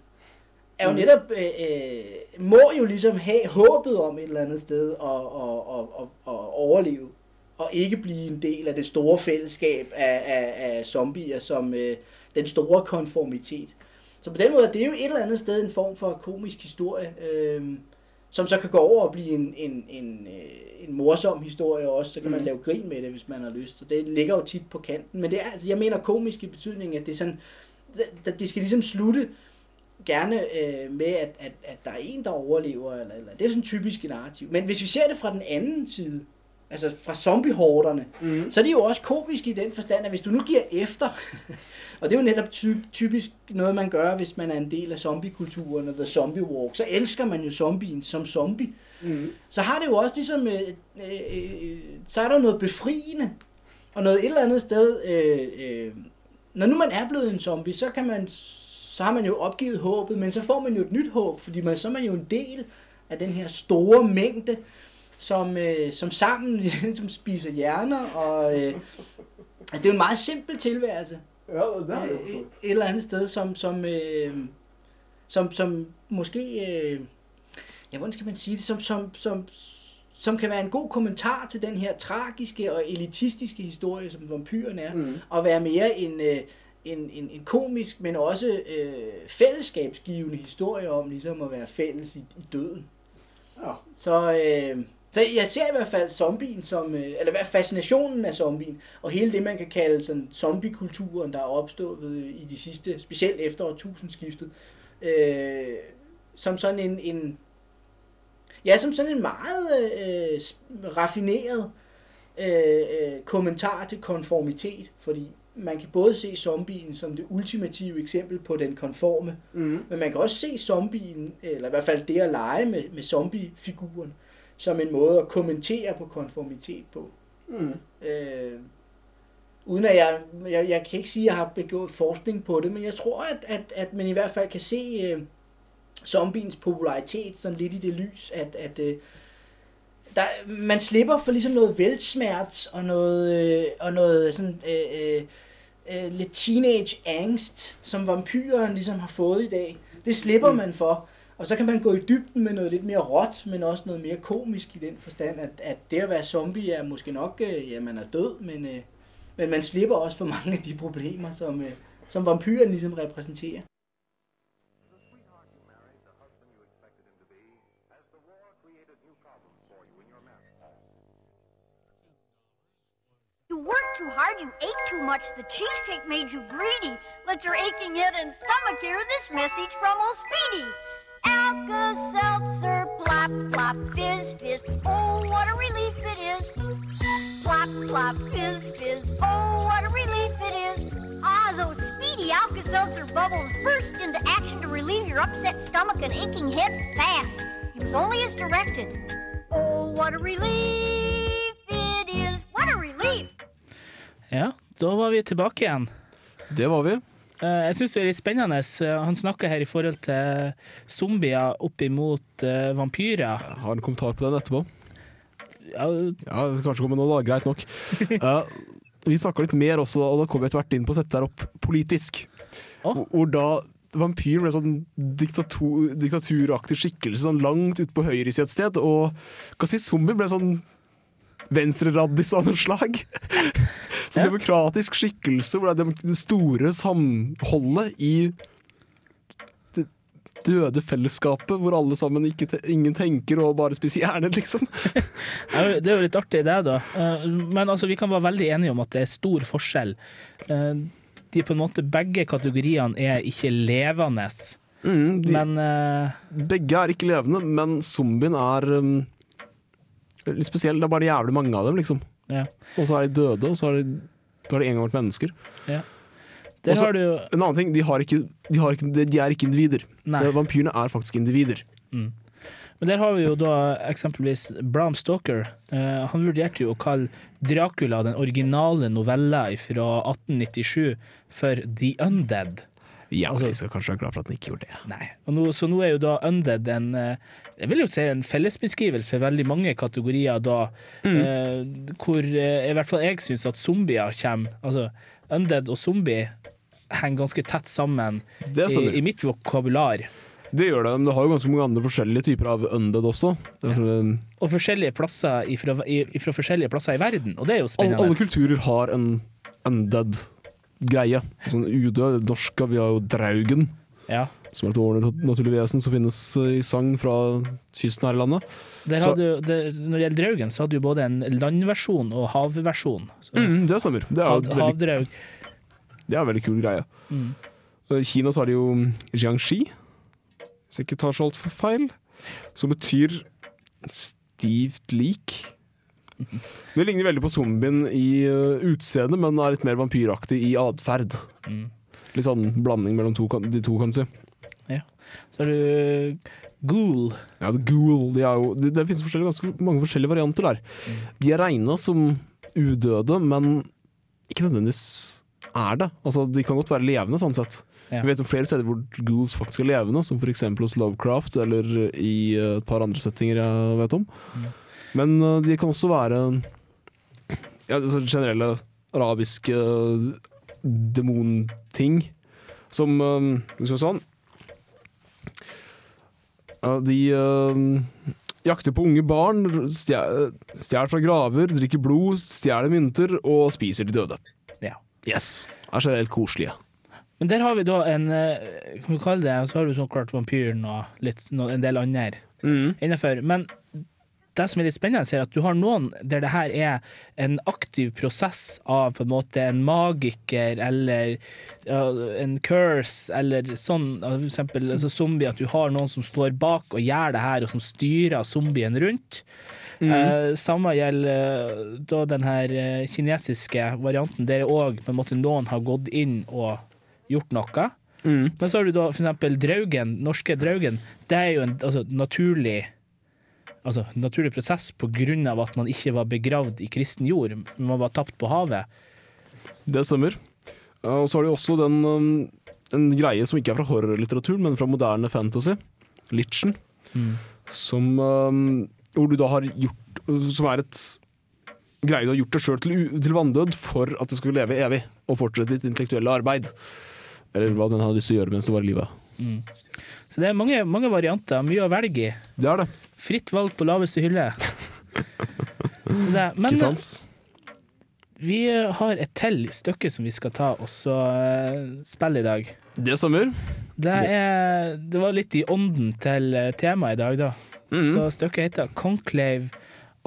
er jo netop, øh, øh, må jo ligesom have håbet om et eller andet sted at, at, at, at, at overleve, og ikke blive en del af det store fællesskab af, af, af zombier, som øh, den store konformitet. Så på den måde, det er jo et eller andet sted en form for komisk historie, øh, som så kan gå over og blive en, en, en, øh, en morsom historie også, så kan man Mhm. lave grin med det, hvis man har lyst. Så det ligger jo tit på kanten. Men det er, altså, jeg mener komisk i betydningen, at det er sådan, det, det skal ligesom slutte gerne øh, med, at, at, at der er en, der overlever, eller, eller det er sådan typisk narrativ. Men hvis vi ser det fra den anden side, altså fra zombiehorderne, Mm. så er det jo også komisk i den forstand, at hvis du nu giver efter, og det er jo netop ty- typisk noget, man gør, hvis man er en del af zombiekulturen og The Zombie Walk, så elsker man jo zombien som zombie. Mm. Så har det jo også ligesom, øh, øh, øh, så er der noget befriende, og noget et eller andet sted, øh, øh, når nu man er blevet en zombie, så kan man, så har man jo opgivet håbet, men så får man jo et nyt håb, fordi man, så er man jo en del af den her store mængde, som, øh, som sammen som spiser hjerner, og øh, altså, det er jo en meget simpel tilværelse Ja, det er jo øh, for et eller andet sted, som, som, øh, som, som måske, øh, ja, hvordan skal man sige det, som, som, som, som kan være en god kommentar til den her tragiske og elitistiske historie, som vampyren er, Mm. og være mere en, øh, en, en, en komisk, men også øh, fællesskabsgivende historie om ligesom at være fælles i, i døden. Ja. Så, øh, så jeg ser i hvert fald zombien som, øh, eller hvad fascinationen af zombien, og hele det, man kan kalde sådan zombiekulturen, der er opstået øh, i de sidste, specielt efter årtusindskiftet, øh, som sådan en, en, ja, som sådan en meget øh, raffineret øh, øh, kommentar til konformitet, fordi man kan både se zombien som det ultimative eksempel på den konforme, Mm. men man kan også se zombien, eller i hvert fald det at lege med, med zombiefiguren, som en måde at kommentere på konformitet på. Mm. Øh, uden at jeg, jeg, jeg kan ikke sige, at jeg har begået forskning på det, men jeg tror, at, at, at man i hvert fald kan se øh, zombiens popularitet sådan lidt i det lys, at, at øh, der, man slipper for ligesom noget velsmert og noget, øh, og noget sådan, øh, øh, øh, lidt teenage angst, som vampyren ligesom har fået i dag. Det slipper Mm. man for. Og så kan man gå i dybden med noget lidt mere råt, men også noget mere komisk i den forstand, at, at det at være zombie er måske nok, øh, ja, man er død, men, øh, men man slipper også for mange af de problemer, som, øh, som vampyren ligesom repræsenterer. Too hard, you ate too much, the cheesecake made you greedy. Let your aching head and stomach hear this message from old Speedy. Alka-Seltzer, plop, plop, fizz, fizz, oh, what a relief it is. Plop, plop, fizz, fizz, oh, what a relief it is. Ah, those speedy Alka-Seltzer bubbles burst into action to relieve your upset stomach and aching head fast. Use only as directed. Oh, what a relief it is. What a relief. Ja, da var vi tilbake igjen. Det var vi. Eh, Jeg syns det er litt spennende. Eh, Han snakker her i forhold til zombier opp imot eh, vampyrer. Jeg har en kommentar på den etterpå. Ja, Ja, det skal kanskje komme nå, da. Greit nok. Eh, vi snakka litt mer også, og da kom vi etter hvert inn på å sette der opp politisk. Å. Hvor- da vampyr ble sånn diktator, diktaturaktig skikkelse sånn langt ute på høyresida et sted, og hva si, zombie ble sånn venstreraddis av noe slag. Så demokratisk skikkelse hvor det er det store samholdet i det døde fellesskapet, hvor alle sammen ikke ingen tenker og bare spiser hjerner, liksom. Det er jo litt artig, det, da. Eh, Men altså, vi kan være veldig enige om at det er stor forskjell. Eh, De på en måte Begge kategoriene er ikke levende, Mm, de, men eh, Begge er ikke levende, men zombien er um, litt spesiell. Det er bare jævlig mange av dem, liksom. Ja. Og så er de døde, og så er de, de en gang vært mennesker. Der Også- har du En annen ting, de, har ikke, de, har ikke, de er ikke individer. Nei. Vampyrene er faktisk individer. Men der har vi jo da eksempelvis Bram Stoker. Eh, han vurderte jo å kalle Dracula, den originale novella fra 1897, for The Undead. Ja, Altså- vi skal kanskje være glad for at den ikke gjorde det. Nei. Og nå, så nå er jo da Undead en eh, Jeg vil jo si en fellesbeskrivelse for veldig mange kategorier da, eh, hvor eh, i hvert fall jeg syns at zombier kommer Altså, Undead og zombie henger ganske tett sammen Det i, i mitt vokabular. Det gjør det, men det har jo ganske mange andre forskjellige typer av undead også. Er, eh, Og forskjellige plasser ifra, i, ifra forskjellige plasser i verden, og det er jo alle, spennende. alle kulturer har en undead-greie. Sånn UD, norska, vi har jo draugen, Ja. som er et overnaturlig vesen som finnes eh, i sagn fra kysten her i landet. Der Så- jo, det, når det gjelder draugen, så hadde du både en landversjon og havversjon. Mm, det stemmer. Det er hav, veldig, havdraug. det er en veldig kul greie. Mm. I Kina så har de jo Jiangxi, hvis jeg ikke tar så altfor feil, som betyr stivt lik. Det ligner veldig på zombien i uh, utseende, men er litt mer vampyraktig i atferd. Mm. Litt sånn blanding mellom to, de to, kan du si. Så har du ghoul. Ja, Ghoul. De er jo, det, det finnes ganske mange forskjellige varianter der. Mm. De er regna som udøde, men ikke nødvendigvis er det. Altså, De kan godt være levende, sånn sett. Ja. Vi vet om flere steder hvor ghouls faktisk er levende, som f.eks. hos Lovecraft eller i eh, et par andre settinger jeg vet om. Mm. Men eh, de kan også være ja, generelle arabiske eh, demonting, som uh, Skal vi sånn De eh, jakter på unge barn, stjel- stjeler fra graver, drikker blod, stjeler mynter og spiser de døde. Ja. Yes. Er generelt koselige. Men der har vi da en eh, Kan vi kalle det Så har du sånn klart vampyren og litt, en del andre innenfor. Men det som er litt spennende, er at du har noen der det her er en aktiv prosess av på en måte en magiker eller ja, en curse eller sånn, for eksempel altså zombie, at du har noen som står bak og gjør det her, og som styrer zombien rundt. Eh, samme gjelder eh, da den her eh, kinesiske varianten, der òg noen har gått inn og gjort noe. Men så har du da eksempel Draugen, norske Draugen. Det er jo en altså, naturlig Altså, naturlig prosess av at man ikke var begravd i kristen jord. Man var tapt på havet. Det stemmer. Og så har de også den um, en greie som ikke er fra horrorlitteratur, men fra moderne fantasy. Litchen. Som um, Hvor du da har gjort Som er et greie du har gjort deg sjøl til, til vanndød for at du skulle leve evig og fortsette ditt intellektuelle arbeid. Eller hva den hadde lyst til å gjøre mens du var i live. Så det er mange, mange varianter, mye å velge i. Det er det. Fritt valg på laveste hylle. Men Ikke sant? vi har et til stykke som vi skal ta og så eh, spille i dag. Det stemmer. Det, er, det var litt i ånden til eh, temaet i dag, da. Så stykket heter 'Conclave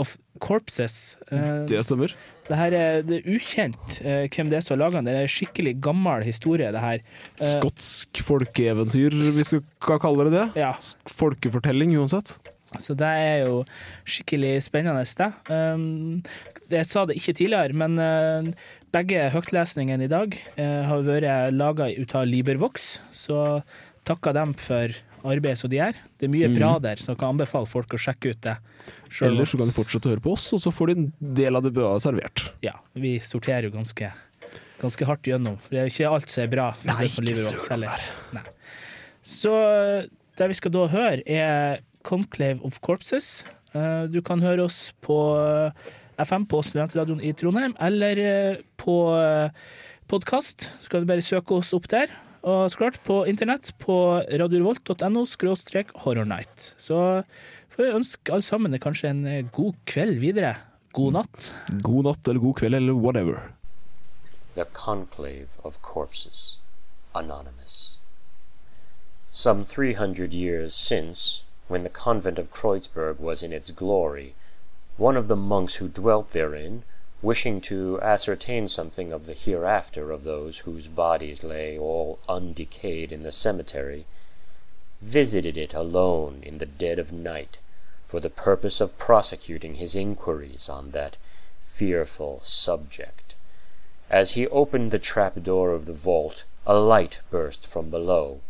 of Corpses'. Eh, Det stemmer. Det her er, det er ukjent eh, hvem det er som har laga den. Det er en skikkelig gammel historie, det her. Eh, Skotsk folkeeventyr, vi skal ka- kalle det det. Ja, Folkefortelling uansett. Så det er jo skikkelig spennende, det. Um, jeg sa det ikke tidligere, men eh, begge høytlesningene i dag eh, har vært laga ut av Libervox, så takker dem for arbeidet som de gjør. Det er mye bra der, så jeg kan anbefale folk å sjekke ut det. Selv Eller så kan de fortsette å høre på oss, og så får de en del av det bra servert. Ja, vi sorterer jo ganske, ganske hardt gjennom. Det er jo ikke alt som er bra. Nei, ikke Libervox søren heller. Nei. Så det vi skal da høre, er Conclave of Corpses. Eh, Du kan høre oss på eh, FM på Studentradioen i Trondheim, eller eh, på podkast. Så kan du bare søke oss opp der. Og så klart på internett på radiorevolt.no skråstrek horrornight. Så får jeg ønske alle sammen kanskje en god kveld videre. God natt. God natt eller god kveld eller whatever. The Conclave of Corpses, Anonymous. Some three hundred years since, when the convent of Kreuzberg was in its glory, one of the monks who dwelt therein, wishing to ascertain something of the hereafter of those whose bodies lay all undecayed in the cemetery, visited it alone in the dead of night, for the purpose of prosecuting his inquiries on that fearful subject. As he opened the trap-door of the vault, a light burst from below,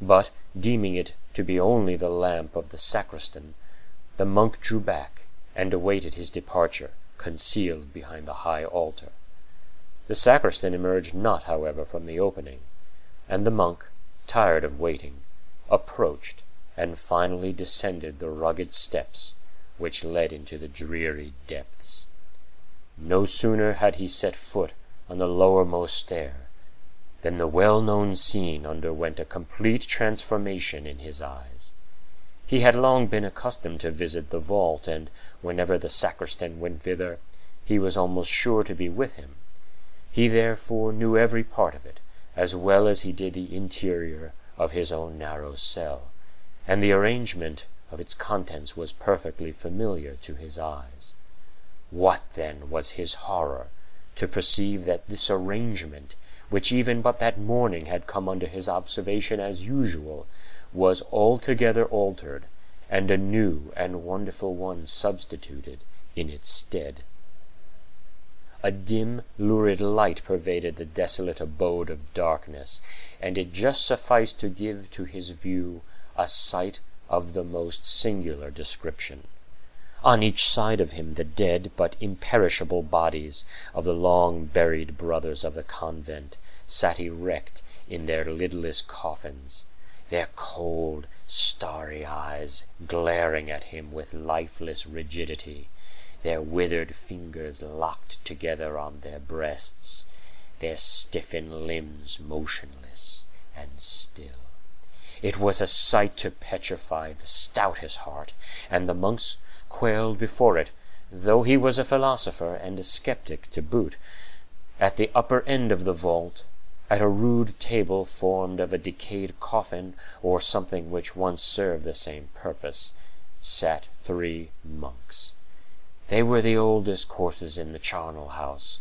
but, deeming it to be only the lamp of the sacristan, the monk drew back and awaited his departure, concealed behind the high altar. The sacristan emerged not, however, from the opening, and the monk, tired of waiting, approached and finally descended the rugged steps which led into the dreary depths. No sooner had he set foot on the lowermost stair than the well-known scene underwent a complete transformation in his eyes. He had long been accustomed to visit the vault, and whenever the sacristan went thither, he was almost sure to be with him. He therefore knew every part of it, as well as he did the interior of his own narrow cell, and the arrangement of its contents was perfectly familiar to his eyes. What, then, was his horror to perceive that this arrangement, which even but that morning had come under his observation as usual, was altogether altered, and a new and wonderful one substituted in its stead. A dim, lurid light pervaded the desolate abode of darkness, and it just sufficed to give to his view a sight of the most singular description. On each side of him the dead but imperishable bodies of the long buried brothers of the convent sat erect in their lidless coffins, their cold, starry eyes glaring at him with lifeless rigidity, their withered fingers locked together on their breasts, their stiffened limbs motionless and still. It was a sight to petrify the stoutest heart, and the monks quailed before it, though he was a philosopher and a skeptic to boot. At the upper end of the vault, at a rude table formed of a decayed coffin or something which once served the same purpose, sat three monks. They were the oldest courses in the charnel house,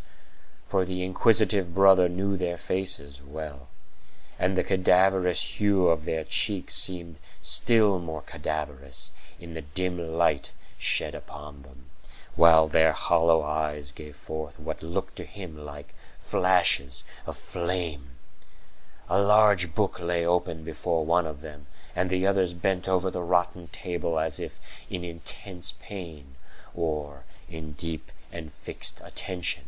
for the inquisitive brother knew their faces well, and the cadaverous hue of their cheeks seemed still more cadaverous in the dim light shed upon them, while their hollow eyes gave forth what looked to him like flashes of flame. A large book lay open before one of them, and the others bent over the rotten table as if in intense pain or in deep and fixed attention.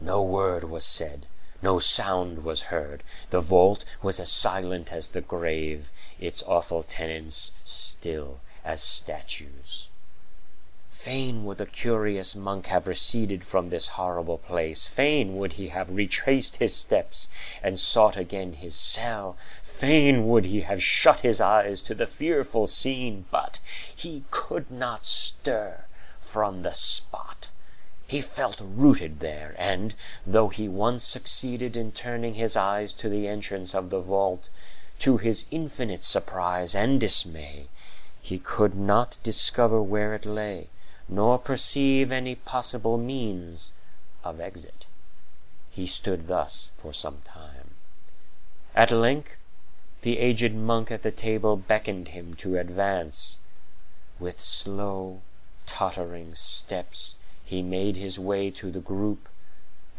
No word was said, no sound was heard. The vault was as silent as the grave, its awful tenants still as statues. Fain would the curious monk have receded from this horrible place. Fain would he have retraced his steps and sought again his cell. Fain would he have shut his eyes to the fearful scene, but he could not stir from the spot. He felt rooted there, and, though he once succeeded in turning his eyes to the entrance of the vault, to his infinite surprise and dismay, he could not discover where it lay, nor perceive any possible means of exit. He stood thus for some time. At length the aged monk at the table beckoned him to advance. With slow, tottering steps he made his way to the group,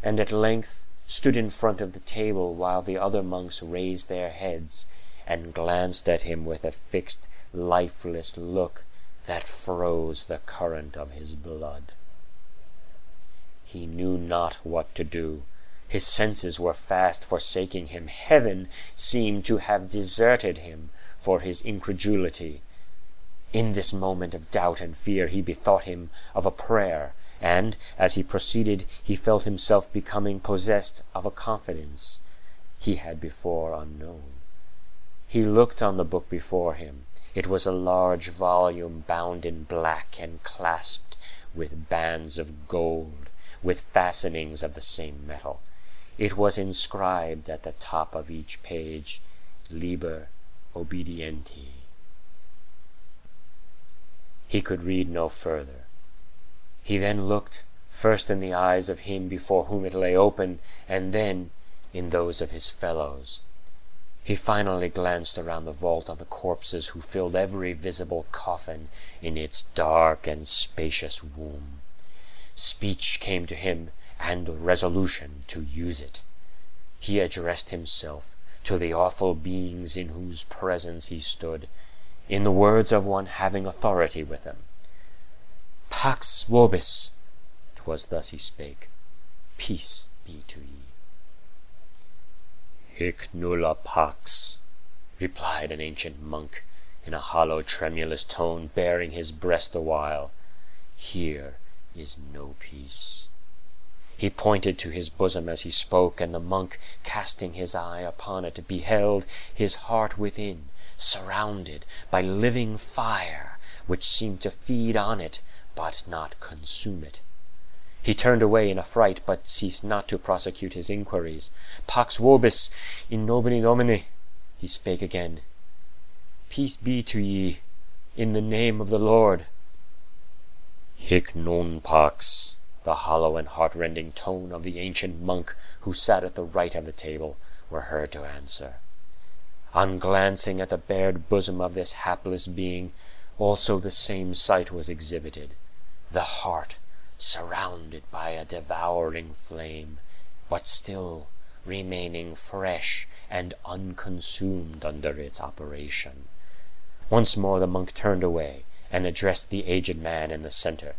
and at length stood in front of the table while the other monks raised their heads and glanced at him with a fixed, lifeless look that froze the current of his blood. He knew not what to do. His senses were fast forsaking him. Heaven seemed to have deserted him for his incredulity. In this moment of doubt and fear he bethought him of a prayer, and, as he proceeded, he felt himself becoming possessed of a confidence he had before unknown. He looked on the book before him. It was a large volume bound in black and clasped with bands of gold, with fastenings of the same metal. It was inscribed at the top of each page, Liber Obedienti. He could read no further. He then looked first in the eyes of him before whom it lay open, and then in those of his fellows. He finally glanced around the vault on the corpses who filled every visible coffin in its dark and spacious womb. Speech came to him and resolution to use it. He addressed himself to the awful beings in whose presence he stood, in the words of one having authority with them. Pax vobis, 'twas thus he spake, peace be to ye. Hic nulla pax, replied an ancient monk, in a hollow, tremulous tone, baring his breast awhile. Here is no peace. He pointed to his bosom as he spoke, and the monk, casting his eye upon it, beheld his heart within, surrounded by living fire, which seemed to feed on it, but not consume it. He turned away in affright, but ceased not to prosecute his inquiries. Pax vobis, in nomine Domini, he spake again. Peace be to ye, in the name of the Lord. Hic non pax, the hollow and heart-rending tone of the ancient monk who sat at the right of the table were heard to answer. On glancing at the bared bosom of this hapless being, also the same sight was exhibited. The heart surrounded by a devouring flame, but still remaining fresh and unconsumed under its operation. Once more the monk turned away and addressed the aged man in the centre.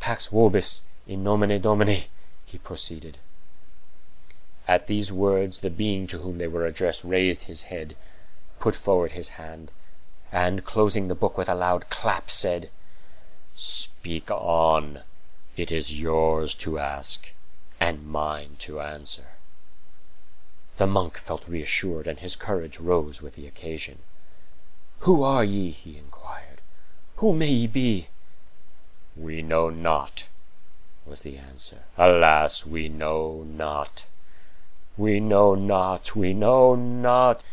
Pax vobis, in nomine Domini, he proceeded. At these words the being to whom they were addressed raised his head, put forward his hand, and, closing the book with a loud clap, said, Speak on. It is yours to ask, and mine to answer. The monk felt reassured, and his courage rose with the occasion. Who are ye? he inquired. Who may ye be? We know not, was the answer. Alas, we know not. We know not, we know not,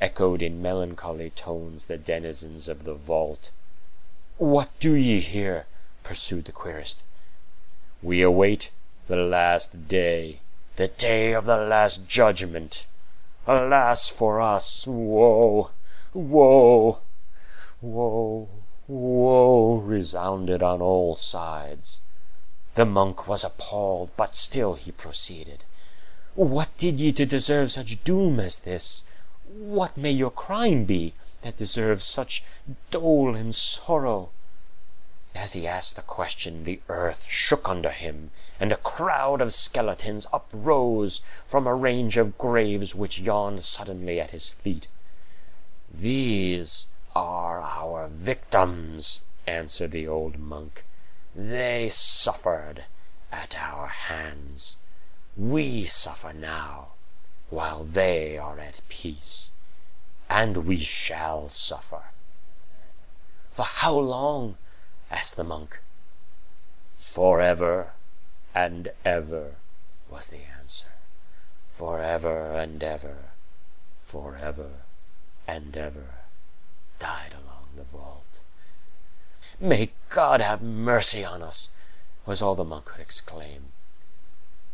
echoed in melancholy tones the denizens of the vault. What do ye here? pursued the querist. We await the last day, the day of the last judgment. Alas for us! Woe! Woe! Woe! Woe! resounded on all sides. The monk was appalled, but still he proceeded. What did ye to deserve such doom as this? What may your crime be that deserves such dole and sorrow? As he asked the question, the earth shook under him, and a crowd of skeletons uprose from a range of graves which yawned suddenly at his feet. These are our victims, answered the old monk. They suffered at our hands. We suffer now, while they are at peace, and we shall suffer. For how long? Asked the monk. Forever and ever, was the answer. Forever and ever, forever and ever, died along the vault. May God have mercy on us, was all the monk could exclaim.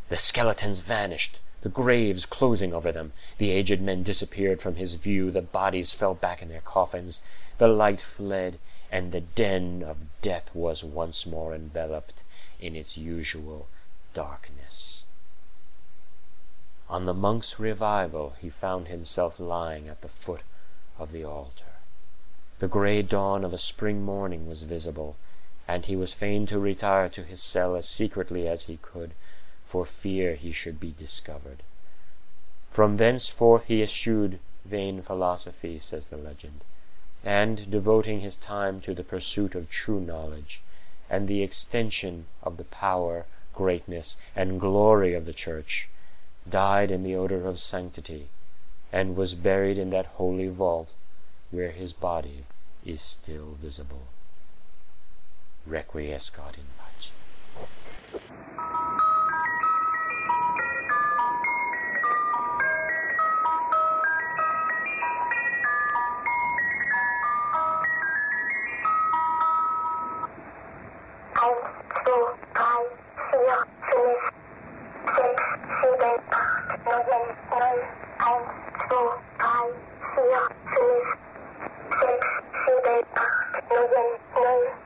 The skeletons vanished, the graves closing over them. The aged men disappeared from his view, the bodies fell back in their coffins, the light fled, and the den of death was once more enveloped in its usual darkness. On the monk's revival, he found himself lying at the foot of the altar. The grey dawn of a spring morning was visible, and he was fain to retire to his cell as secretly as he could, for fear he should be discovered. From thenceforth he eschewed vain philosophy, says the legend, and, devoting his time to the pursuit of true knowledge, and the extension of the power, greatness, and glory of the Church, died in the odor of sanctity, and was buried in that holy vault where his body is still visible. Requiescat in pace. seven, nine, eight, two, five, zero, three, six, seven, eight, nine, nine.